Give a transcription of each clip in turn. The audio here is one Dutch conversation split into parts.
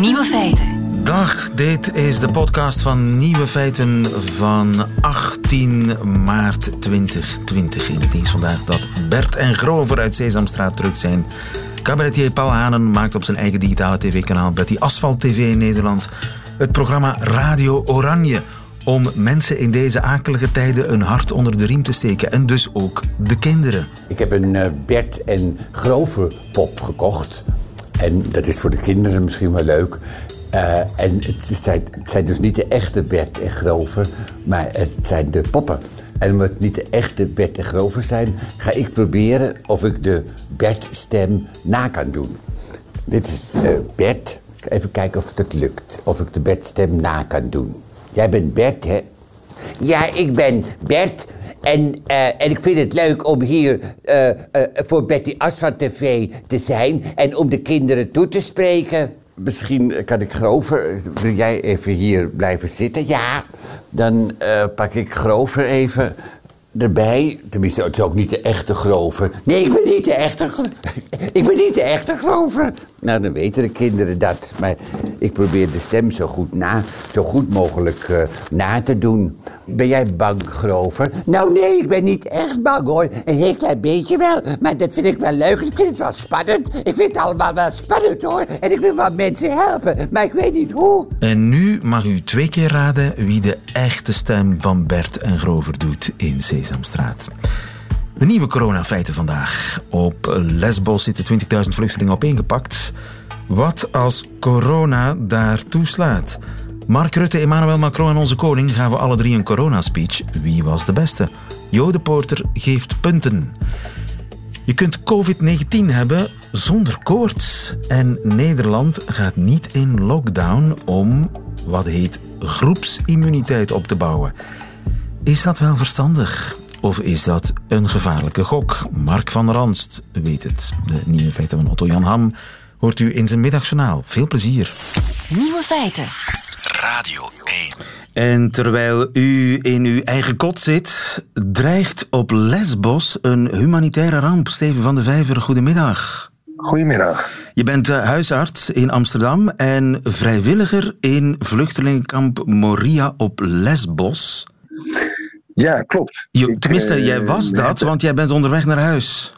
Nieuwe feiten. Dag, dit is de podcast van Nieuwe Feiten van 18 maart 2020. In het nieuws vandaag dat Bert en Grover uit Sesamstraat terug zijn. Cabaretier Paul Hanen maakt op zijn eigen digitale tv-kanaal Betty Asphalt TV in Nederland het programma Radio Oranje om mensen in deze akelige tijden een hart onder de riem te steken. En dus ook de kinderen. Ik heb een uh, Bert en Grover pop gekocht. En dat is voor de kinderen misschien wel leuk. Uh, en het zijn, het zijn, dus niet de echte Bert en Grover, maar het zijn de poppen. En omdat het niet de echte Bert en Grover zijn, ga ik proberen of ik de Bert-stem na kan doen. Dit is uh, Bert. Even kijken of het lukt. Of ik de Bert-stem na kan doen. Jij bent Bert, hè? Ja, ik ben Bert. En, uh, en ik vind het leuk om hier uh, uh, voor Betty Asphalt TV te zijn en om de kinderen toe te spreken. Misschien kan ik Grover. Wil jij even hier blijven zitten? Ja. Dan pak ik Grover even erbij. Tenminste, het is ook niet de echte Grover. Nee, ik ben niet de echte Ik ben niet de echte Grover. Nou, dan weten de kinderen dat. Maar ik probeer de stem zo goed, na, zo goed mogelijk uh, na te doen. Ben jij bang, Grover? Nou, nee, ik ben niet echt bang, hoor. Een heel klein beetje wel. Maar dat vind ik wel leuk. Ik vind het wel spannend. Ik vind het allemaal wel spannend, hoor. En ik wil wel mensen helpen. Maar ik weet niet hoe. En nu mag u twee keer raden wie de echte stem van Bert en Grover doet in Sesamstraat. De nieuwe coronafeiten vandaag. Op Lesbos zitten 20.000 vluchtelingen opeengepakt. Wat als corona daar toeslaat? Mark Rutte, Emmanuel Macron en onze koning gaven alle drie een coronaspeech. Wie was de beste? Jode Porter geeft punten. Je kunt COVID-19 hebben zonder koorts. En Nederland gaat niet in lockdown om wat heet groepsimmuniteit op te bouwen. Is dat wel verstandig? Of is dat een gevaarlijke gok? Mark van Ranst weet het. De nieuwe feiten van Otto Jan Ham hoort u in zijn middagjournaal. Veel plezier. Nieuwe feiten. Radio 1. En terwijl u in uw eigen kot zit, dreigt op Lesbos een humanitaire ramp. Steven van de Vijver, goedemiddag. Goedemiddag. Je bent eh, huisarts in Amsterdam en vrijwilliger in vluchtelingenkamp Moria op Lesbos. Ja, klopt. Je, tenminste, uh, jij was dat, want jij bent onderweg naar huis.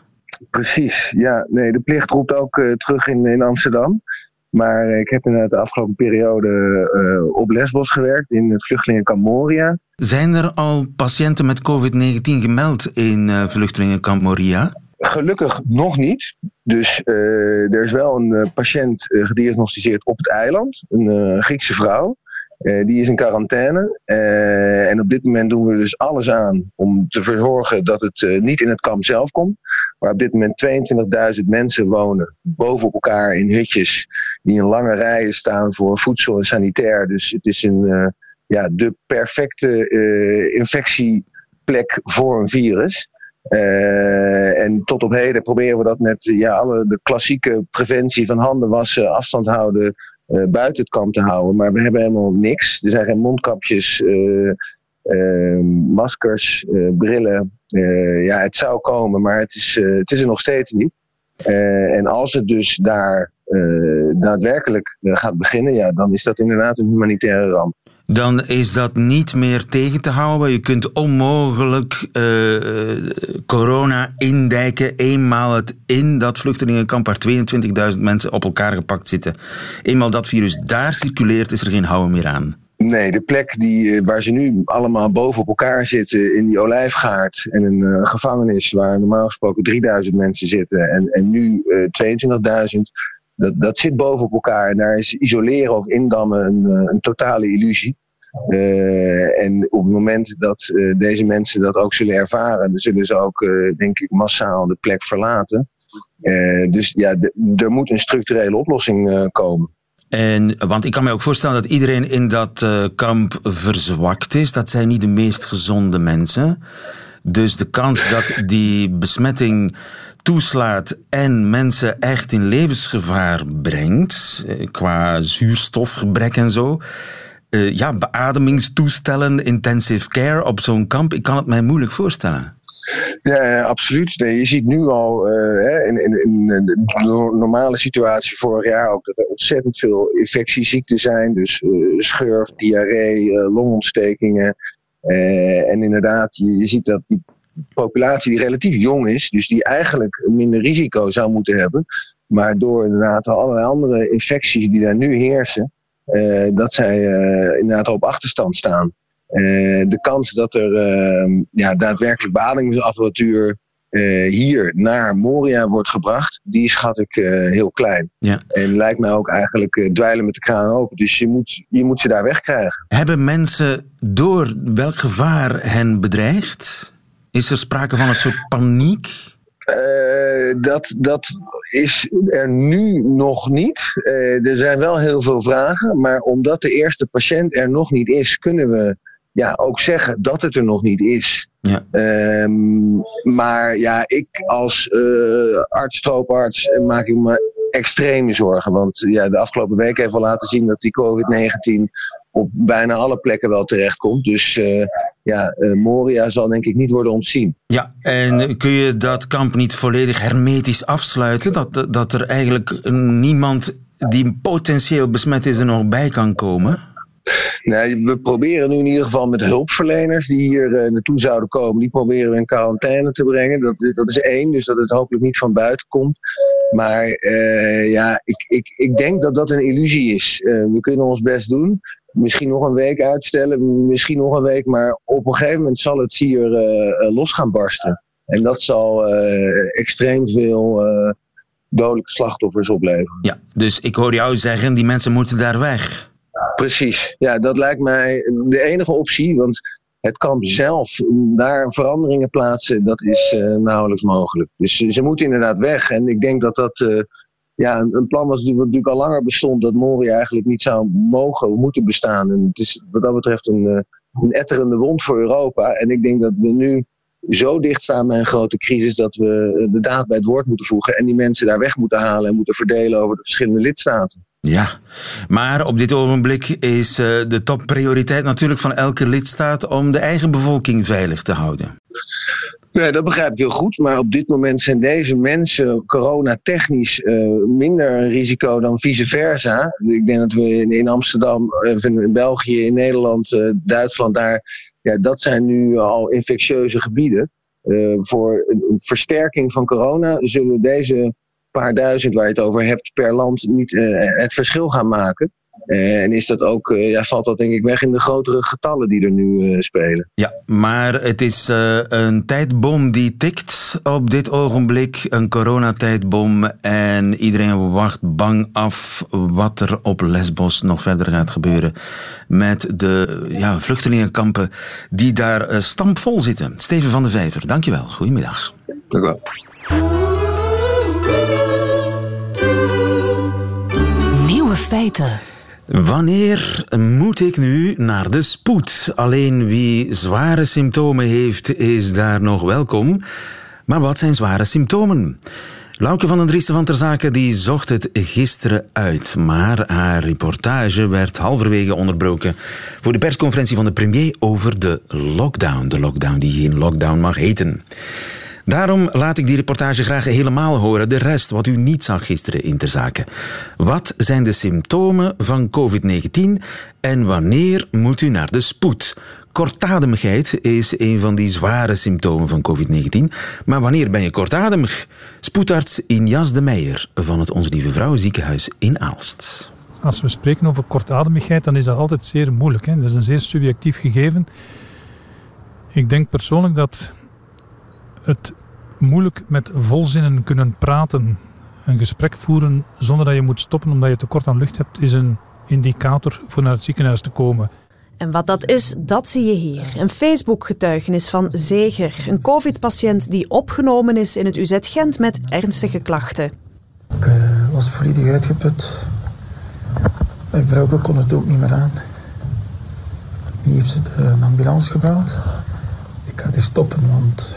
Precies, ja. Nee, de plicht roept ook uh, terug in, in Amsterdam. Maar ik heb inderdaad de afgelopen periode uh, op Lesbos gewerkt, in het vluchtelingenkamp Moria. Zijn er al patiënten met COVID-19 gemeld in vluchtelingenkamp Moria? Gelukkig nog niet. Dus er is wel een patiënt gediagnosticeerd op het eiland, een Griekse vrouw. Uh, die is in quarantaine. Uh, en op dit moment doen we dus alles aan om te verzorgen dat het uh, niet in het kamp zelf komt. Waar op dit moment 22.000 mensen wonen boven elkaar in hutjes die in lange rijen staan voor voedsel en sanitair. Dus het is een, ja, de perfecte infectieplek voor een virus. En tot op heden proberen we dat met ja, alle de klassieke preventie van handen wassen, afstand houden, buiten het kamp te houden. Maar we hebben helemaal niks. Er zijn geen mondkapjes, maskers, brillen. ja, het zou komen, maar het is, het is er nog steeds niet. en als het dus daar daadwerkelijk gaat beginnen, ja, dan is dat inderdaad een humanitaire ramp dan is dat niet meer tegen te houden. Je kunt onmogelijk corona indijken eenmaal het in dat vluchtelingenkamp waar 22.000 mensen op elkaar gepakt zitten. Eenmaal dat virus daar circuleert, is er geen houden meer aan. Nee, de plek die, waar ze nu allemaal boven op elkaar zitten in die olijfgaard en een uh, gevangenis waar normaal gesproken 3000 mensen zitten en, en nu uh, 22.000, dat, dat zit boven op elkaar en daar is isoleren of indammen een, een totale illusie. En op het moment dat deze mensen dat ook zullen ervaren, zullen ze ook, denk ik, massaal de plek verlaten. dus ja, er moet een structurele oplossing komen. En, want ik kan me ook voorstellen dat iedereen in dat kamp verzwakt is. Dat zijn niet de meest gezonde mensen. Dus de kans dat die besmetting toeslaat en mensen echt in levensgevaar brengt, qua zuurstofgebrek en zo, uh, ja, beademingstoestellen, intensive care op zo'n kamp. Ik kan het mij moeilijk voorstellen. Ja, absoluut. Nee, je ziet nu al uh, in, in, in, de normale situatie vorig jaar ook dat er ontzettend veel infectieziekten zijn. Dus uh, schurf, diarree, uh, longontstekingen. en inderdaad, je, je ziet dat die populatie die relatief jong is, dus die eigenlijk minder risico zou moeten hebben. Maar door inderdaad allerlei andere infecties die daar nu heersen, dat zij inderdaad op achterstand staan. Eh, de kans dat er ehm, ja, daadwerkelijk beademingsapparatuur uh, hier naar Moria wordt gebracht, die schat ik uh, heel klein. Ja. En lijkt mij ook eigenlijk uh, dweilen met de kraan open. Dus je moet, je moet ze daar wegkrijgen. Hebben mensen door welk gevaar hen bedreigt? Is er sprake van een soort paniek? dat, dat is er nu nog niet. er zijn wel heel veel vragen, maar omdat de eerste patiënt er nog niet is, kunnen we ja, ook zeggen dat het er nog niet is. Ja. Um, maar ja, ik als uh, arts, strooparts, maak ik me extreme zorgen. Want ja, de afgelopen week heeft wel laten zien dat die COVID-19 op bijna alle plekken wel terechtkomt. Dus uh, ja, uh, Moria zal denk ik niet worden ontzien. Ja, en kun je dat kamp niet volledig hermetisch afsluiten? Dat, dat er eigenlijk niemand die potentieel besmet is er nog bij kan komen? Nee, we proberen nu in ieder geval met hulpverleners die hier uh, naartoe zouden komen, die proberen we in quarantaine te brengen. Dat, dat is één, dus dat het hopelijk niet van buiten komt. Maar uh, ja, ik, ik, ik denk dat dat een illusie is. Uh, we kunnen ons best doen. Misschien nog een week uitstellen, misschien nog een week, maar op een gegeven moment zal het hier los gaan barsten. En dat zal extreem veel dodelijke slachtoffers opleveren. Ja, dus ik hoor jou zeggen, die mensen moeten daar weg. Precies, ja, dat lijkt mij de enige optie. Want het kamp zelf, daar veranderingen plaatsen, dat is uh, nauwelijks mogelijk. Dus ze moeten inderdaad weg. En ik denk dat dat uh, ja, een, plan was die natuurlijk al langer bestond, dat Moria eigenlijk niet zou mogen, moeten bestaan. En het is wat dat betreft een, uh, een etterende wond voor Europa. En ik denk dat we nu zo dicht staan bij een grote crisis dat we de daad bij het woord moeten voegen en die mensen daar weg moeten halen en moeten verdelen over de verschillende lidstaten. Ja, maar op dit ogenblik is uh, de topprioriteit natuurlijk van elke lidstaat om de eigen bevolking veilig te houden. Nee, dat begrijp ik heel goed. Maar op dit moment zijn deze mensen coronatechnisch uh, minder een risico dan vice versa. Ik denk dat we in, Amsterdam, in België, in Nederland, uh, Duitsland, daar, ja, dat zijn nu al infectieuze gebieden. voor een versterking van corona zullen deze paar duizend waar je het over hebt per land niet uh, het verschil gaan maken. Uh, en is dat ook, uh, ja, valt dat denk ik weg in de grotere getallen die er nu spelen. Ja, maar het is een tijdbom die tikt op dit ogenblik. Een coronatijdbom. En iedereen wacht bang af wat er op Lesbos nog verder gaat gebeuren. Met de ja, vluchtelingenkampen die daar stampvol zitten. Steven van de Vijver, dankjewel. Goedemiddag. Dank u wel. Feiten. Wanneer moet ik nu naar de spoed? Alleen wie zware symptomen heeft, is daar nog welkom. Maar wat zijn zware symptomen? Lauke van den Driessen van Ter Zaken die zocht het gisteren uit. Maar haar reportage werd halverwege onderbroken voor de persconferentie van de premier over de lockdown. De lockdown die geen lockdown mag heten. Daarom laat ik die reportage graag helemaal horen. De rest wat u niet zag gisteren in ter zake. Wat zijn de symptomen van COVID-19 en wanneer moet u naar de spoed? Kortademigheid is een van die zware symptomen van COVID-19. Maar wanneer ben je kortademig? Spoedarts Injas de Meijer van het Onze Lieve Vrouwen ziekenhuis in Aalst. Als we spreken over kortademigheid, dan is dat altijd zeer moeilijk. Hè? Dat is een zeer subjectief gegeven. Ik denk persoonlijk dat het moeilijk met volzinnen kunnen praten. Een gesprek voeren zonder dat je moet stoppen omdat je tekort aan lucht hebt, is een indicator voor naar het ziekenhuis te komen. En wat dat is, dat zie je hier. Een Facebook-getuigenis van Zeger, een COVID-patiënt die opgenomen is in het UZ Gent met ernstige klachten. Ik uh, was volledig uitgeput. Mijn vrouw kon het ook niet meer aan. Nu heeft ze de ambulance gebeld. Ik ga die stoppen, want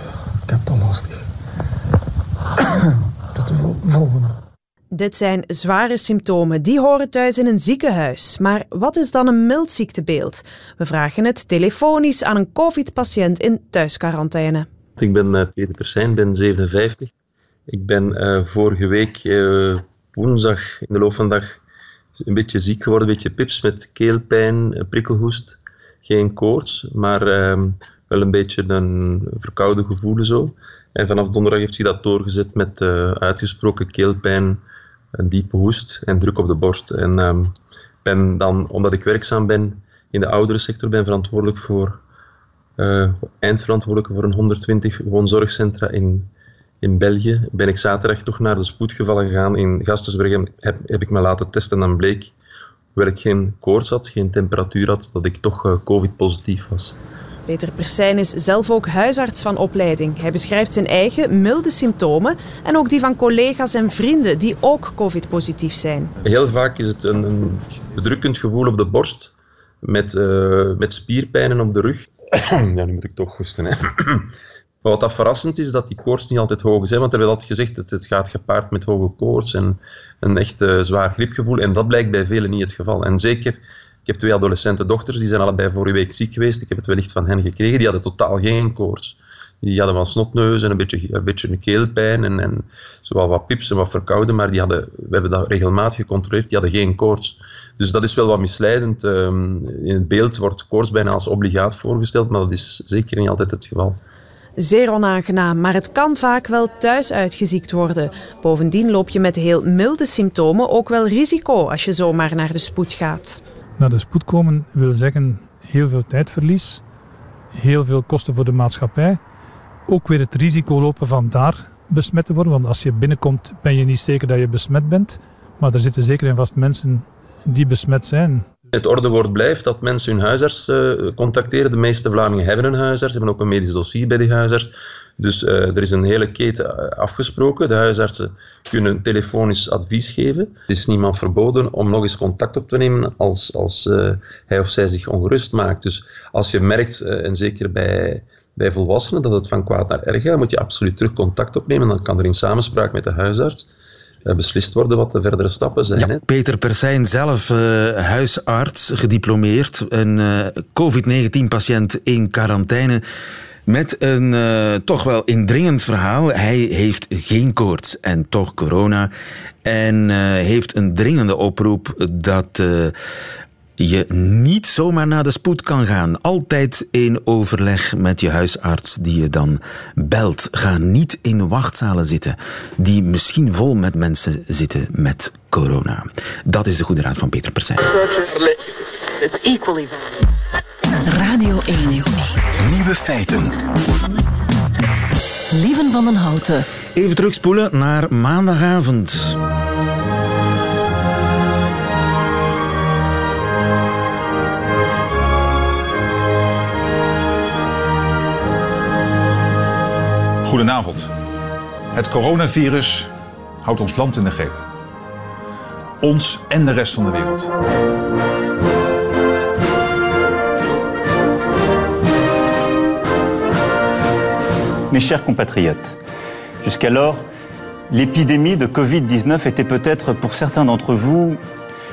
ik heb het al lastig. Tot de volgende. Dit zijn zware symptomen. Die horen thuis in een ziekenhuis. Maar wat is dan een mild ziektebeeld? We vragen het telefonisch aan een COVID-patiënt in thuisquarantaine. Ik ben Peter Persijn, ben 57. Ik ben vorige week woensdag in de loop van de dag een beetje ziek geworden, een beetje pips met keelpijn, prikkelhoest. Geen koorts, maar ehm, wel een beetje een verkoude gevoel zo. En vanaf donderdag heeft hij dat doorgezet met uh, uitgesproken keelpijn, een diepe hoest en druk op de borst. En um, ben dan, omdat ik werkzaam ben in de ouderensector, ben verantwoordelijk voor, uh, eindverantwoordelijk voor een 120 woonzorgcentra in, in België. Ben ik zaterdag toch naar de spoedgevallen gegaan in Gastensberg en heb, heb ik me laten testen en dan bleek, hoewel ik geen koorts had, geen temperatuur had, dat ik toch uh, covid-positief was. Peter Persijn is zelf ook huisarts van opleiding. Hij beschrijft zijn eigen milde symptomen en ook die van collega's en vrienden die ook covid-positief zijn. Heel vaak is het een, bedrukkend gevoel op de borst met, uh, met spierpijnen op de rug. ja, nu moet ik toch hoesten. Hè. Wat dat verrassend is, dat die koorts niet altijd hoog is. Hè? Want er werd altijd gezegd dat het gaat gepaard met hoge koorts en een echt uh, zwaar griepgevoel. En dat blijkt bij velen niet het geval. En zeker ik heb twee adolescente dochters, die zijn allebei vorige week ziek geweest. Ik heb het wellicht van hen gekregen. Die hadden totaal geen koorts. Die hadden wel snotneus en een beetje, een beetje een keelpijn en, en zowel wat pips en wat verkouden, maar die hadden, we hebben dat regelmatig gecontroleerd, die hadden geen koorts. Dus dat is wel wat misleidend. Ehm, in het beeld wordt koorts bijna als obligaat voorgesteld, maar dat is zeker niet altijd het geval. Zeer onaangenaam, maar het kan vaak wel thuis uitgeziekt worden. Bovendien loop je met heel milde symptomen ook wel risico als je zomaar naar de spoed gaat. Naar de spoed komen wil zeggen heel veel tijdverlies, heel veel kosten voor de maatschappij. Ook weer het risico lopen van daar besmet te worden. Want als je binnenkomt ben je niet zeker dat je besmet bent. Maar er zitten zeker en vast mensen die besmet zijn. Het ordewoord blijft dat mensen hun huisarts uh, contacteren. De meeste Vlamingen hebben een huisarts, hebben ook een medisch dossier bij die huisarts. Dus uh, er is een hele keten eh, afgesproken. De huisartsen kunnen telefonisch advies geven. Het is niemand verboden om nog eens contact op te nemen als, als hij of zij zich ongerust maakt. Dus als je merkt, en zeker bij, bij volwassenen, dat het van kwaad naar erg gaat, moet je absoluut terug contact opnemen. Dan kan er in samenspraak met de huisarts beslist worden wat de verdere stappen zijn. Ja, Peter Persijn, zelf uh, huisarts, gediplomeerd, een uh, COVID-19-patiënt in quarantaine. Met een uh, toch wel indringend verhaal. Hij heeft geen koorts en toch corona. En heeft een dringende oproep dat je niet zomaar naar de spoed kan gaan. Altijd in overleg met je huisarts die je dan belt. Ga niet in wachtzalen zitten die misschien vol met mensen zitten met corona. Dat is de goede raad van Peter Persijn. Radio 1. Nieuwe feiten. Lieven van den Houten. Even terugspoelen naar maandagavond. Goedenavond. Het coronavirus houdt ons land in de greep. Ons en de rest van de wereld. Mes chers compatriotes, jusqu'alors, l'épidémie de Covid-19 était peut-être pour certains d'entre vous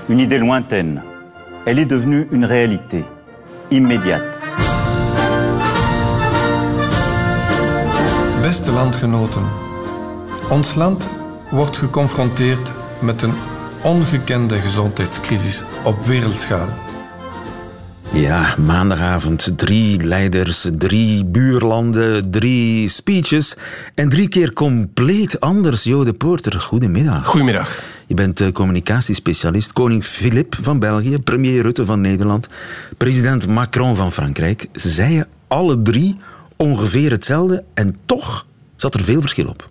une idée lointaine. Elle est devenue une réalité, immédiate. Beste landgenoten, ons land wordt geconfronteerd met een ongekende gezondheidscrisis op wereldschaal. Ja, maandagavond drie leiders, drie buurlanden, drie speeches en drie keer compleet anders. Jo de Poorter, goedemiddag. Goedemiddag. Je bent communicatiespecialist. Koning Filip van België, premier Rutte van Nederland, president Macron van Frankrijk. Ze zeiden alle drie ongeveer hetzelfde en toch zat er veel verschil op.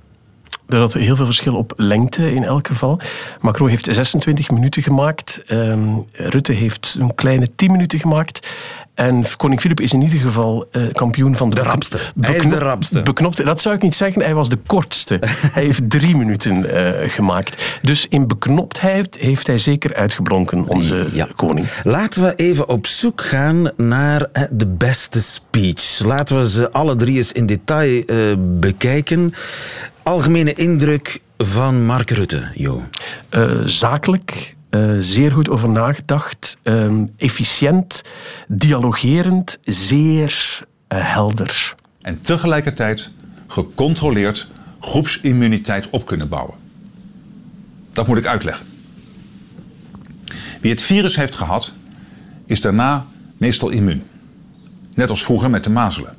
Er zat heel veel verschil op lengte in elk geval. Macron heeft 26 minuten gemaakt. Um, Rutte heeft een kleine 10 minuten gemaakt. En koning Filip is in ieder geval uh, kampioen van de... De rapste. Hij is de rapste. Beknopte, dat zou ik niet zeggen. Hij was de kortste. hij heeft drie minuten uh, gemaakt. Dus in beknoptheid heeft hij zeker uitgeblonken, onze ja. koning. Laten we even op zoek gaan naar de beste speech. Laten we ze alle drie eens in detail uh, bekijken. Algemene indruk van Mark Rutte, Jo. zakelijk, uh, zeer goed over nagedacht, uh, efficiënt, dialogerend, zeer uh, helder. En tegelijkertijd gecontroleerd groepsimmuniteit op kunnen bouwen. Dat moet ik uitleggen. Wie het virus heeft gehad, is daarna meestal immuun. Net als vroeger met de mazelen.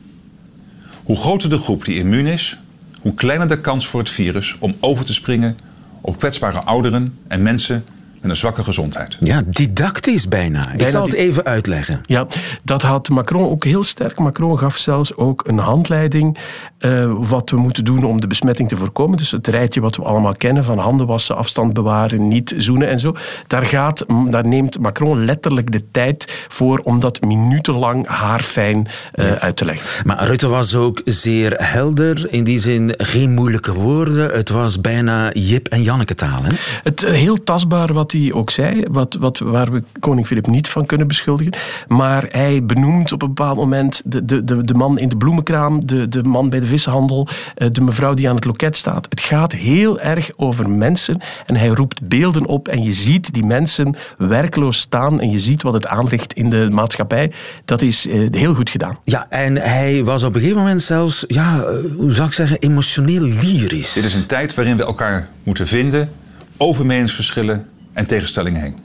Hoe groter de groep die immuun is, hoe kleiner de kans voor het virus om over te springen op kwetsbare ouderen en mensen met een zwakke gezondheid. Ja, didactisch bijna. Ik zal het even uitleggen. Ja, dat had Macron ook heel sterk. Macron gaf zelfs ook een handleiding uh, wat we moeten doen om de besmetting te voorkomen. Dus het rijtje wat we allemaal kennen van handen wassen, afstand bewaren, niet zoenen en zo. Daar, gaat, daar neemt Macron letterlijk de tijd voor om dat minutenlang haarfijn uh, uit te leggen. Maar Rutte was ook zeer helder. In die zin geen moeilijke woorden. Het was bijna Jip en Janneke taal. Hè? Het uh, heel tastbaar wat hij ook zei, wat, wat, waar we koning Filip niet van kunnen beschuldigen. Maar hij benoemt op een bepaald moment de, de, de, de man in de bloemenkraam, de, de man bij de vishandel, eh, de mevrouw die aan het loket staat. Het gaat heel erg over mensen en hij roept beelden op en je ziet die mensen werkloos staan en je ziet wat het aanricht in de maatschappij. Dat is eh, heel goed gedaan. Ja, en hij was op een gegeven moment zelfs, ja, eh, hoe zou ik zeggen, emotioneel lyrisch. Dit is een tijd waarin we elkaar moeten vinden over meningsverschillen en tegenstellingen heen.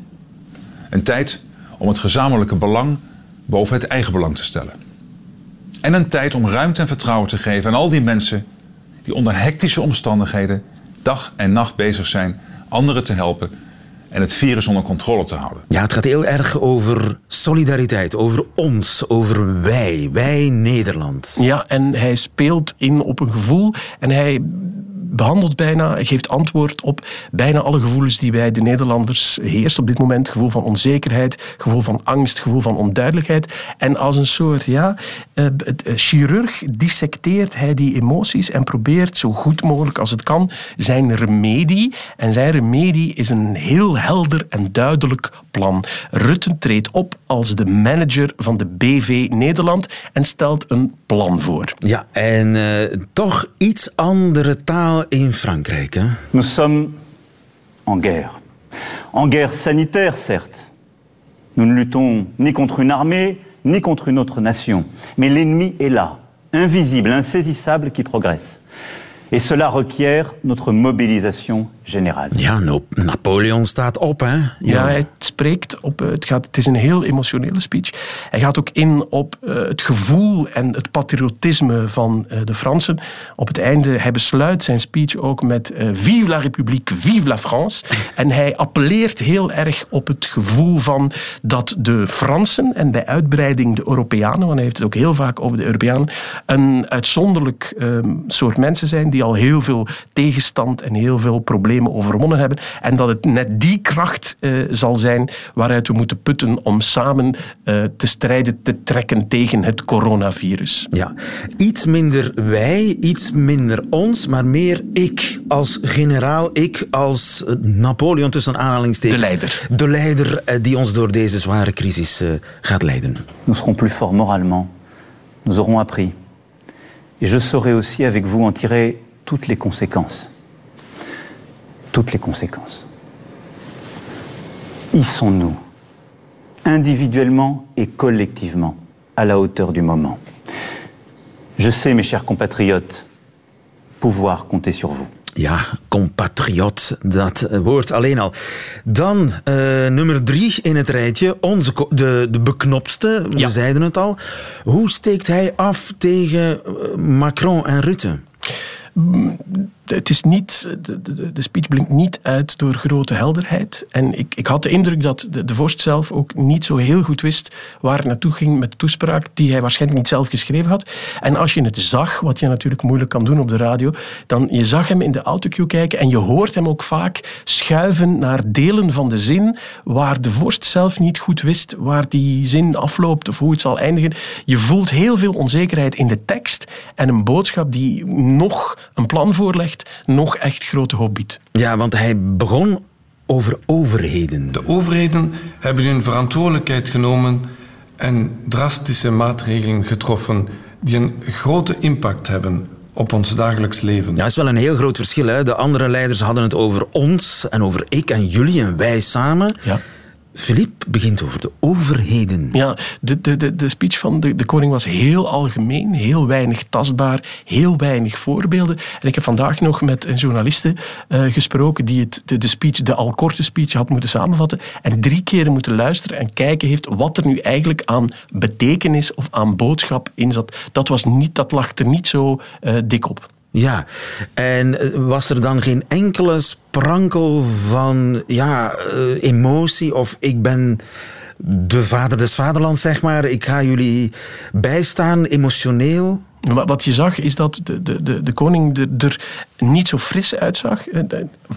Een tijd om het gezamenlijke belang boven het eigen belang te stellen. En een tijd om ruimte en vertrouwen te geven aan al die mensen die onder hectische omstandigheden dag en nacht bezig zijn anderen te helpen en het virus onder controle te houden. Ja, het gaat heel erg over solidariteit, over ons, over wij, wij Nederland. Ja, en hij speelt in op een gevoel en hij behandelt bijna, geeft antwoord op bijna alle gevoelens die bij de Nederlanders heerst op dit moment. Gevoel van onzekerheid, gevoel van angst, gevoel van onduidelijkheid. En als een soort ja, uh, chirurg dissecteert hij die emoties en probeert zo goed mogelijk als het kan zijn remedie. En zijn remedie is een heel helder en duidelijk plan. Rutten treedt op als de manager van de BV Nederland en stelt een plan voor. Ja, en uh, toch iets andere taal in Frankrijk. Hè? Nous sommes en guerre. En guerre sanitaire, certes. Nous ne luttons ni contre une armée, ni contre une autre nation. Mais l'ennemi est là, invisible, insaisissable, qui progresse. Et cela requiert notre mobilisation générale. Ja, Napoleon staat op, hè? Ja, ja hij spreekt op... Eh, het, gaat, het is een heel emotionele speech. Hij gaat ook in op uh, het gevoel en het patriotisme van uh, de Fransen. Op het einde, hij besluit zijn speech ook met uh, Vive la République, vive la France. en hij appelleert heel erg op het gevoel van dat de Fransen en bij uitbreiding de Europeanen, want hij heeft het ook heel vaak over de Europeanen, een uitzonderlijk soort mensen zijn die al heel veel tegenstand en heel veel problemen overwonnen hebben. En dat het net die kracht uh, zal zijn waaruit we moeten putten om samen uh, te strijden te trekken tegen het coronavirus. Ja, iets minder wij, iets minder ons, maar meer ik als generaal, ik als eh, Napoleon tussen aanhalingstekens. De leider. De leider die ons door deze zware crisis uh, gaat leiden. Nous serons plus forts moralement. Nous aurons appris. Et je saurai aussi avec vous en tirer toutes les conséquences. Toutes les conséquences. Y sont-nous, individuellement et collectivement, à la hauteur du moment Je sais, mes chers compatriotes, pouvoir compter sur vous. Ja, compatriot, dat woord alleen al. Dan uh, nummer drie in het rijtje, onze, de, de beknopste, we ja. zeiden het al. Hoe steekt hij af tegen Macron en Rutte? Het is niet, de, de, de, speech blinkt niet uit door grote helderheid. En ik, ik had de indruk dat de, de vorst zelf ook niet zo heel goed wist waar het naartoe ging met de toespraak, die hij waarschijnlijk niet zelf geschreven had. En als je het zag, wat je natuurlijk moeilijk kan doen op de radio, dan je zag hem in de autocue kijken en je hoort hem ook vaak schuiven naar delen van de zin waar de vorst zelf niet goed wist waar die zin afloopt of hoe het zal eindigen. Je voelt heel veel onzekerheid in de tekst en een boodschap die nog een plan voorlegt nog echt grote hoop biedt. Ja, want hij begon over overheden. De overheden hebben hun verantwoordelijkheid genomen en drastische maatregelen getroffen die een grote impact hebben op ons dagelijks leven. Ja, dat is wel een heel groot verschil. Hè? De andere leiders hadden het over ons en over ik en jullie en wij samen. Ja. Philippe begint over de overheden. Ja, de, de, de, de speech van de, de koning was heel algemeen, heel weinig tastbaar, heel weinig voorbeelden. En ik heb vandaag nog met een journaliste uh, gesproken die het, de, de, speech, de al korte speech had moeten samenvatten en drie keren moeten luisteren en kijken heeft wat er nu eigenlijk aan betekenis of aan boodschap in zat. Dat, was niet, dat lag er niet zo uh, dik op. Ja, en eh, was er dan geen enkele sprankel van ja, eh, emotie of ik ben de vader des vaderlands, zeg maar. Ik ga jullie bijstaan, emotioneel. Wat je zag is dat de, de, de, koning er niet zo fris uitzag. Eh,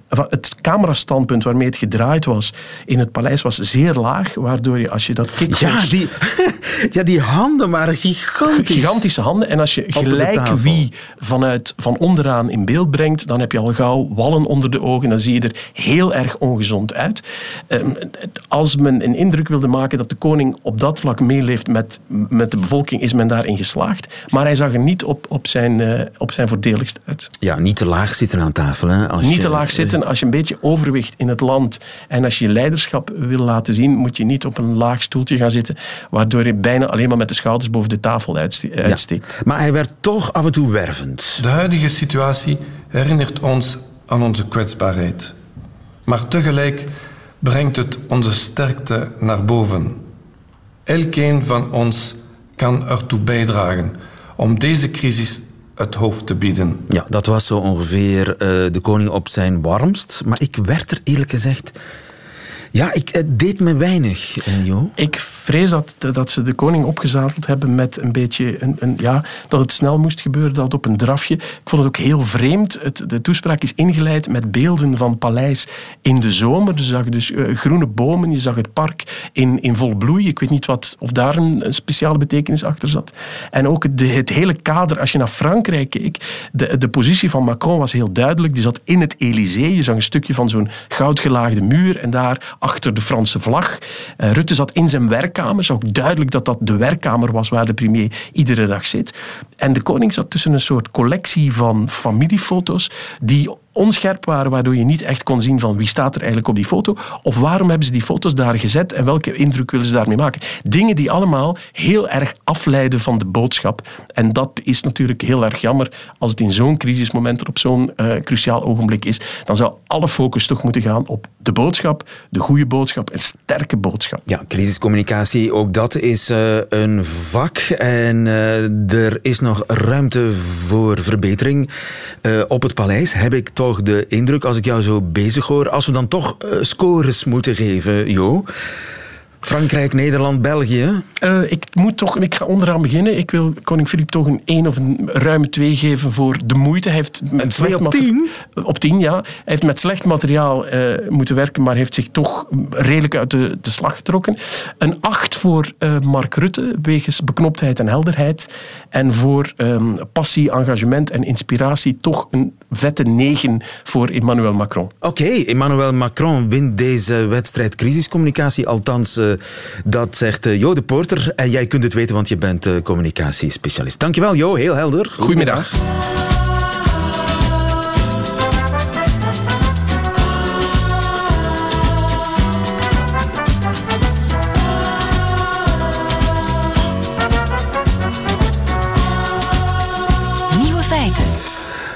het camerastandpunt waarmee het gedraaid was in het paleis was zeer laag, waardoor je als je dat kijkt. Ja, die, ja, die handen waren gigantisch. Gigantische handen. En als je gelijk wie vanuit van onderaan in beeld brengt, dan heb je al gauw wallen onder de ogen. Dan zie je er heel erg ongezond uit. Ehm, als men een indruk wilde maken dat de koning op dat vlak meeleeft met, met de bevolking, is men daarin geslaagd. Maar hij zag niet op, op, zijn, uh, op zijn voordeligst uit. Ja, niet te laag zitten aan tafel. Hè? Als niet te laag zitten. Als je een beetje overwicht in het land en als je je leiderschap wil laten zien, moet je niet op een laag stoeltje gaan zitten, waardoor je bijna alleen maar met de schouders boven de tafel uitsteekt. Ja, maar hij werd toch af en toe wervend. De huidige situatie herinnert ons aan onze kwetsbaarheid. Maar tegelijk brengt het onze sterkte naar boven. Elkeen van ons kan ertoe bijdragen om deze crisis het hoofd te bieden. Ja, dat was zo ongeveer uh, de koning op zijn warmst. Maar ik werd er eerlijk gezegd ja, ik, het deed me weinig, eh. Ik vrees dat, dat ze de koning opgezadeld hebben met een beetje... Een, een, ja, dat het snel moest gebeuren, dat op een drafje. Ik vond het ook heel vreemd. Het, de toespraak is ingeleid met beelden van paleis in de zomer. Je zag dus uh, groene bomen, je zag het park in, in vol bloei. Ik weet niet wat, of daar een, speciale betekenis achter zat. En ook de, het hele kader, als je naar Frankrijk keek, de, de positie van Macron was heel duidelijk. Die zat in het Élysée. Je zag een stukje van zo'n goudgelaagde muur en daar achter de Franse vlag. Uh, Rutte zat in zijn werkkamer. Zag ook duidelijk dat dat de werkkamer was waar de premier iedere dag zit. En de koning zat tussen een soort collectie van familiefoto's die onscherp waren, waardoor je niet echt kon zien van wie staat er eigenlijk op die foto, of waarom hebben ze die foto's daar gezet en welke indruk willen ze daarmee maken. Dingen die allemaal heel erg afleiden van de boodschap. En dat is natuurlijk heel erg jammer als het in zo'n crisismoment er op zo'n uh, cruciaal ogenblik is. Dan zou alle focus toch moeten gaan op de boodschap, de goede boodschap, een sterke boodschap. Ja, crisiscommunicatie, ook dat is uh, een vak en uh, er is nog ruimte voor verbetering. op het paleis heb ik toch de indruk, als ik jou zo bezig hoor, als we dan toch uh, scores moeten geven, Jo. Frankrijk, Nederland, België? Uh, ik moet toch, ik ga onderaan beginnen. Ik wil koning Filip toch een 1 of een ruime 2 geven voor de moeite. Hij heeft met slecht op 10? Op 10, ja. Hij heeft met slecht materiaal uh, moeten werken, maar heeft zich toch redelijk uit de, de slag getrokken. Een 8 voor uh, Mark Rutte, wegens beknoptheid en helderheid. En voor um, passie, engagement en inspiratie toch een vette 9 voor Emmanuel Macron. Oké, okay, Emmanuel Macron wint deze wedstrijd crisiscommunicatie, althans dat zegt Jo de Porter. En jij kunt het weten, want je bent communicatiespecialist. Dankjewel Jo, heel helder. Goedemiddag. Nieuwe feiten.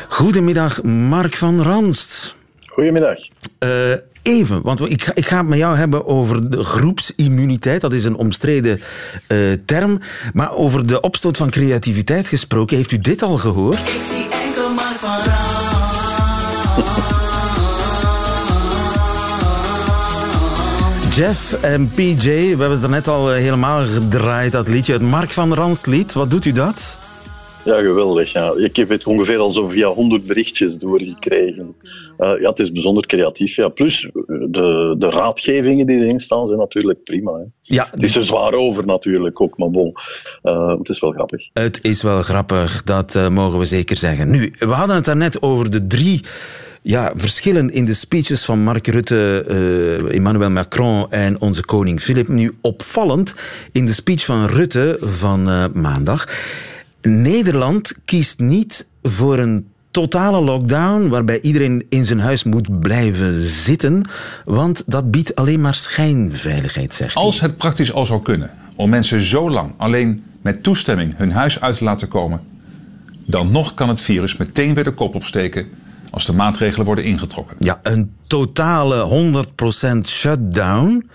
Goedemiddag, Mark van Ranst. Goedemiddag. Uh, Even, want ik ga, ik ga het met jou hebben over de groepsimmuniteit. Dat is een omstreden uh, term. Maar over de opstoot van creativiteit gesproken, heeft u dit al gehoord? Ik zie enkel maar van Jeff en PJ, we hebben het er net al helemaal gedraaid, dat liedje. Het Mark van Ranst lied. Wat doet u dat? Ja, geweldig. Ja. Ik heb het ongeveer al zo via honderd berichtjes doorgekregen. Uh, ja, het is bijzonder creatief. Ja. Plus, de, de raadgevingen die erin staan zijn natuurlijk prima. Hè. Ja. Het is er zwaar over natuurlijk ook, maar bon, uh, het is wel grappig. Het is wel grappig, dat uh, mogen we zeker zeggen. Nu, we hadden het daarnet over de drie ja, verschillen in de speeches van Mark Rutte, uh, Emmanuel Macron en onze koning Filip. Nu opvallend in de speech van Rutte van uh, maandag. Nederland kiest niet voor een totale lockdown, waarbij iedereen in zijn huis moet blijven zitten, want dat biedt alleen maar schijnveiligheid, zegt hij. Als het praktisch al zou kunnen om mensen zo lang alleen met toestemming hun huis uit te laten komen, dan nog kan het virus meteen weer de kop opsteken als de maatregelen worden ingetrokken. Ja, een totale 100% shutdown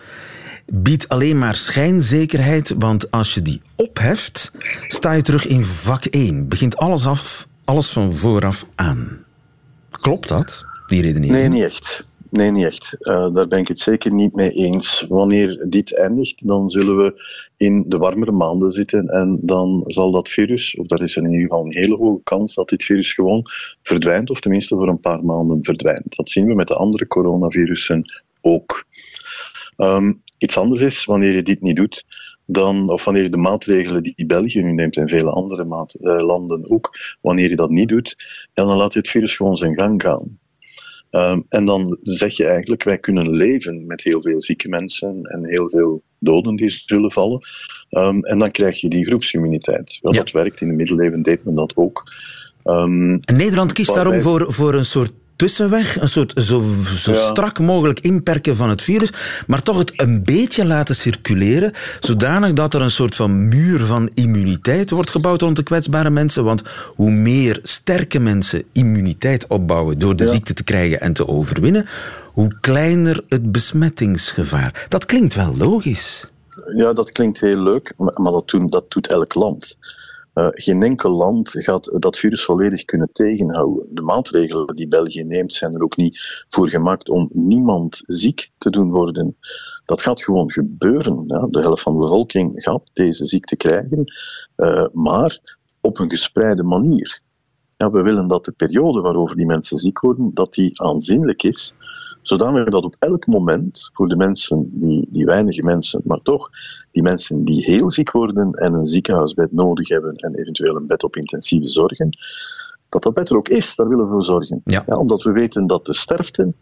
biedt alleen maar schijnzekerheid, want als je die opheft, sta je terug in vak 1. Begint alles af, alles van vooraf aan. Klopt dat, die redenering? Nee, niet echt. Nee, niet echt. Uh, daar ben ik het zeker niet mee eens. Wanneer dit eindigt, dan zullen we in de warmere maanden zitten en dan zal dat virus, of dat is in ieder geval een hele hoge kans dat dit virus gewoon verdwijnt, of tenminste voor een paar maanden verdwijnt. Dat zien we met de andere coronavirussen ook. Um, iets anders is, wanneer je dit niet doet, dan, of wanneer je de maatregelen die België nu neemt en vele andere maat, uh, landen ook, wanneer je dat niet doet, ja, dan laat je het virus gewoon zijn gang gaan. Um, en dan zeg je eigenlijk, wij kunnen leven met heel veel zieke mensen en heel veel doden die zullen vallen. Um, en dan krijg je die groepsimmuniteit. Wel, ja. Dat werkt, in de middeleeuwen deed men dat ook. Um, Nederland kiest daarom voor, voor een soort tussenweg, een soort zo, zo ja. strak mogelijk inperken van het virus, maar toch het een beetje laten circuleren, zodanig dat er een soort van muur van immuniteit wordt gebouwd rond de kwetsbare mensen. Want hoe meer sterke mensen immuniteit opbouwen door de ja. ziekte te krijgen en te overwinnen, hoe kleiner het besmettingsgevaar. Dat klinkt wel logisch. Ja, dat klinkt heel leuk, maar dat doet, dat doet elk land. Uh, geen enkel land gaat dat virus volledig kunnen tegenhouden. De maatregelen die België neemt zijn er ook niet voor gemaakt om niemand ziek te doen worden. Dat gaat gewoon gebeuren. De helft van de bevolking gaat deze ziekte krijgen, uh, maar op een gespreide manier. Ja, we willen dat de periode waarover die mensen ziek worden, dat die aanzienlijk is, zodanig dat op elk moment voor de mensen, die, die weinige mensen, maar toch, die mensen die heel ziek worden en een ziekenhuisbed nodig hebben en eventueel een bed op intensieve zorgen, dat dat bed er ook is, daar willen we voor zorgen. Ja. Ja, omdat we weten dat de sterfte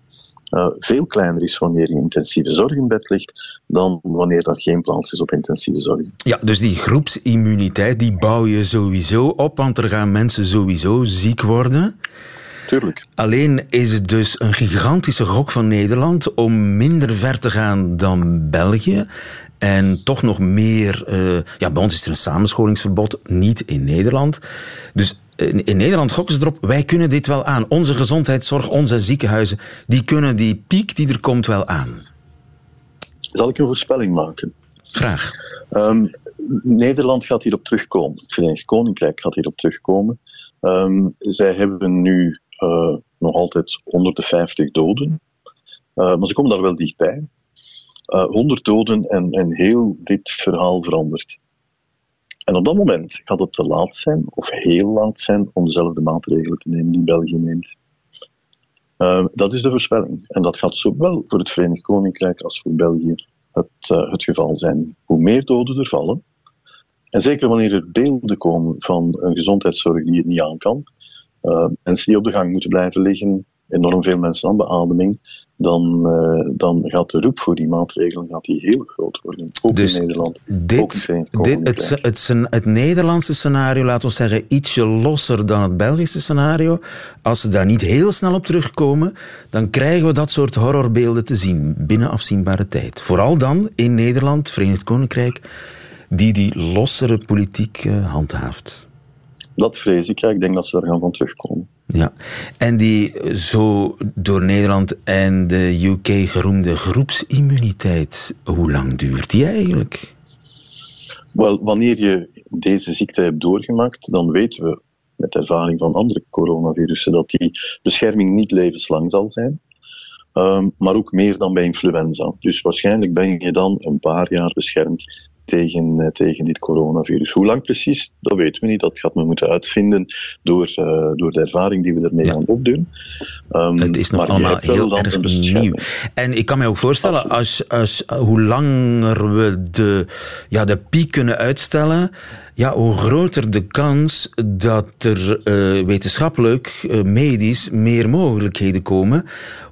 uh, veel kleiner is wanneer je in intensieve zorg in bed ligt dan wanneer er geen plaats is op intensieve zorg. Ja, dus die groepsimmuniteit die bouw je sowieso op, want er gaan mensen sowieso ziek worden. Tuurlijk. Alleen is het dus een gigantische gok van Nederland om minder ver te gaan dan België. En toch nog meer. Uh, ja, bij ons is er een samenscholingsverbod, niet in Nederland. Dus in, in Nederland gokken ze erop, wij kunnen dit wel aan. Onze gezondheidszorg, onze ziekenhuizen, die kunnen die piek die er komt wel aan. Zal ik een voorspelling maken? Graag. Um, Nederland gaat hierop terugkomen. Het Verenigd Koninkrijk gaat hierop terugkomen. Um, zij hebben nu nog altijd 150 doden. Uh, maar ze komen daar wel dichtbij. Uh, 100 doden en, en heel dit verhaal verandert. En op dat moment gaat het te laat zijn, of heel laat zijn, om dezelfde maatregelen te nemen die België neemt. Dat is de voorspelling. En dat gaat zowel voor het Verenigd Koninkrijk als voor België het, het geval zijn. Hoe meer doden er vallen, en zeker wanneer er beelden komen van een gezondheidszorg die het niet aan kan, uh, mensen die op de gang moeten blijven liggen, enorm veel mensen aan beademing, dan, uh, dan gaat de roep voor die maatregelen gaat die heel groot worden. Ook dus in Nederland. Dit, ook in dit, het, het, het, het Nederlandse scenario, laten we zeggen, ietsje losser dan het Belgische scenario. Als ze daar niet heel snel op terugkomen, dan krijgen we dat soort horrorbeelden te zien binnen afzienbare tijd. Vooral dan in Nederland, Verenigd Koninkrijk, die die lossere politiek uh, handhaaft. Dat vrees ik. Ja, ik denk dat ze daar gaan van terugkomen. Ja, en die zo door Nederland en de UK geroemde groepsimmuniteit, hoe lang duurt die eigenlijk? Wel, wanneer je deze ziekte hebt doorgemaakt, dan weten we met ervaring van andere coronavirussen dat die bescherming niet levenslang zal zijn. Um, maar ook meer dan bij influenza. Dus waarschijnlijk ben je dan een paar jaar beschermd tegen, uh, tegen dit coronavirus. Hoe lang precies, dat weten we niet. Dat gaat men moeten uitvinden door, uh, door de ervaring die we ermee ja. gaan opdoen. Um, het is nog allemaal heel erg nieuw. En ik kan me ook voorstellen, als, als, hoe langer we de, ja, de piek kunnen uitstellen, ja, hoe groter de kans dat er uh, wetenschappelijk, uh, medisch, meer mogelijkheden komen.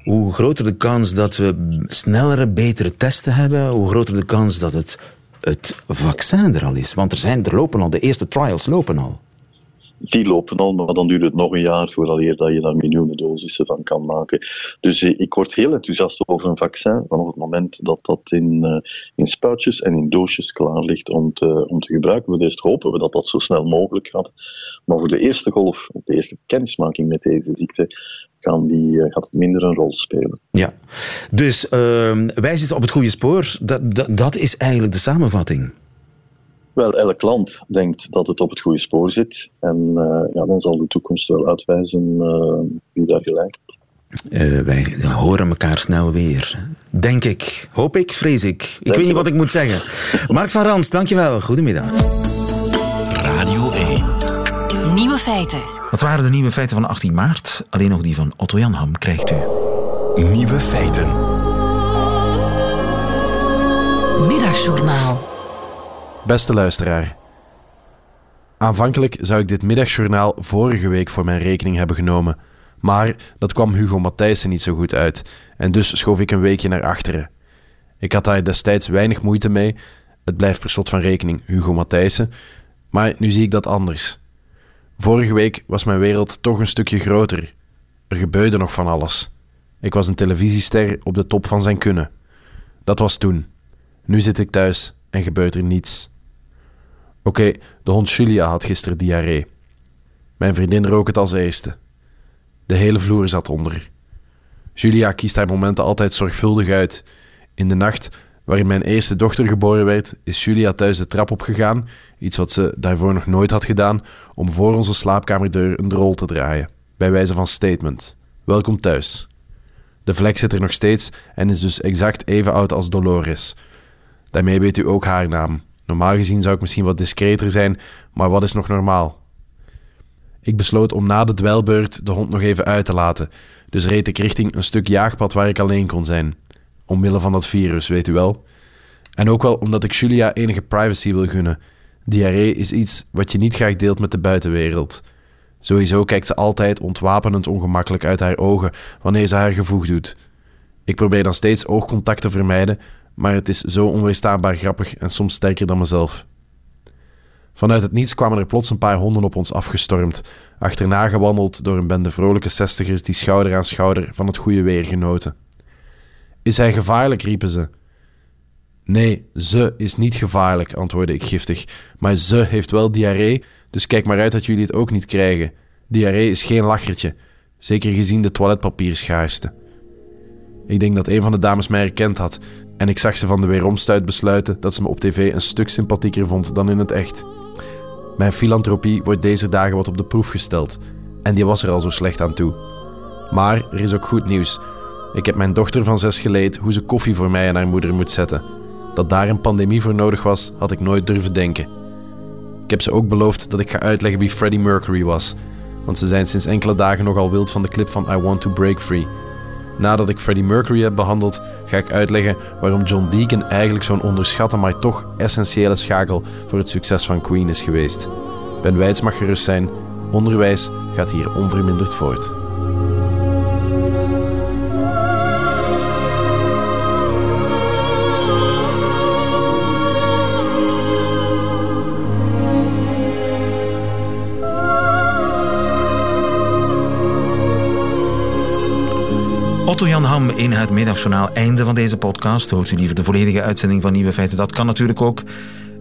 Hoe groter de kans dat we snellere, betere testen hebben. Hoe groter de kans dat het het vaccin er al is. Want er, zijn, er lopen al, de eerste trials lopen al. Die lopen al, maar dan duurt het nog een jaar vooraleer dat je daar miljoenen dosissen van kan maken. Dus eh, ik word heel enthousiast over een vaccin vanaf het moment dat dat in, uh, in spuitjes en in doosjes klaar ligt om te, om te gebruiken. Eerst hopen we dat dat zo snel mogelijk gaat. Maar voor de eerste golf, de eerste kennismaking met deze ziekte, gaan die, uh, gaat het minder een rol spelen. Ja, dus uh, wij zitten op het goede spoor. Dat, dat, dat is eigenlijk de samenvatting. Wel, elk land denkt dat het op het goede spoor zit. En uh, ja, dan zal de toekomst wel uitwijzen uh, wie daar gelijk heeft. Uh, wij horen elkaar snel weer. Denk ik, hoop ik, vrees ik. Ik denk weet niet wat ik moet zeggen. Mark van Rans, dankjewel. Goedemiddag. Radio 1. Nieuwe feiten. Wat waren de nieuwe feiten van 18 maart? Alleen nog die van Otto Jan Ham krijgt u. Nieuwe feiten. Middagjournaal. Beste luisteraar. Aanvankelijk zou ik dit middagjournaal vorige week voor mijn rekening hebben genomen, maar dat kwam Hugo Matthijssen niet zo goed uit en dus schoof ik een weekje naar achteren. Ik had daar destijds weinig moeite mee, het blijft per slot van rekening Hugo Matthijssen, maar nu zie ik dat anders. Vorige week was mijn wereld toch een stukje groter. Er gebeurde nog van alles. Ik was een televisiester op de top van zijn kunnen. Dat was toen. Nu zit ik thuis en gebeurt er niets. Oké, de hond Julia had gisteren diarree. Mijn vriendin rook het als eerste. De hele vloer zat onder. Julia kiest haar momenten altijd zorgvuldig uit. In de nacht waarin mijn eerste dochter geboren werd, is Julia thuis de trap opgegaan, iets wat ze daarvoor nog nooit had gedaan, om voor onze slaapkamerdeur een rol te draaien, bij wijze van statement. Welkom thuis. De vlek zit er nog steeds en is dus exact even oud als Dolores. Daarmee weet u ook haar naam. Normaal gezien zou ik misschien wat discreter zijn, maar wat is nog normaal? Ik besloot om na de dwelbeurt de hond nog even uit te laten, dus reed ik richting een stuk jaagpad waar ik alleen kon zijn. Omwille van dat virus, weet u wel. En ook wel omdat ik Julia enige privacy wil gunnen. Diarree is iets wat je niet graag deelt met de buitenwereld. Sowieso kijkt ze altijd ontwapenend ongemakkelijk uit haar ogen wanneer ze haar gevoeg doet. Ik probeer dan steeds oogcontact te vermijden, maar het is zo onweerstaanbaar grappig en soms sterker dan mezelf. Vanuit het niets kwamen er plots een paar honden op ons afgestormd, achterna gewandeld door een bende vrolijke zestigers die schouder aan schouder van het goede weer genoten. Is hij gevaarlijk? riepen ze. Nee, ze is niet gevaarlijk, antwoordde ik giftig, maar ze heeft wel diarree, dus kijk maar uit dat jullie het ook niet krijgen. Diarree is geen lachertje, zeker gezien de toiletpapierschaarste. Ik denk dat een van de dames mij herkend had en ik zag ze van de weeromstuit besluiten dat ze me op tv een stuk sympathieker vond dan in het echt. Mijn filantropie wordt deze dagen wat op de proef gesteld en die was er al zo slecht aan toe. Maar er is ook goed nieuws. Ik heb mijn dochter van zes geleid hoe ze koffie voor mij en haar moeder moet zetten. Dat daar een pandemie voor nodig was, had ik nooit durven denken. Ik heb ze ook beloofd dat ik ga uitleggen wie Freddie Mercury was, want ze zijn sinds enkele dagen nogal wild van de clip van I Want to Break Free. Nadat ik Freddie Mercury heb behandeld, ga ik uitleggen waarom John Deacon eigenlijk zo'n onderschatte, maar toch essentiële schakel voor het succes van Queen is geweest. Ben mag gerust zijn, onderwijs gaat hier onverminderd voort. In het middagjournaal. Einde van deze podcast. Hoort u liever de volledige uitzending van Nieuwe Feiten? Dat kan natuurlijk ook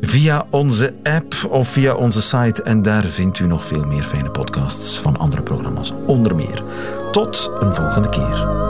via onze app of via onze site. En daar vindt u nog veel meer fijne podcasts van andere programma's. Onder meer. Tot een volgende keer.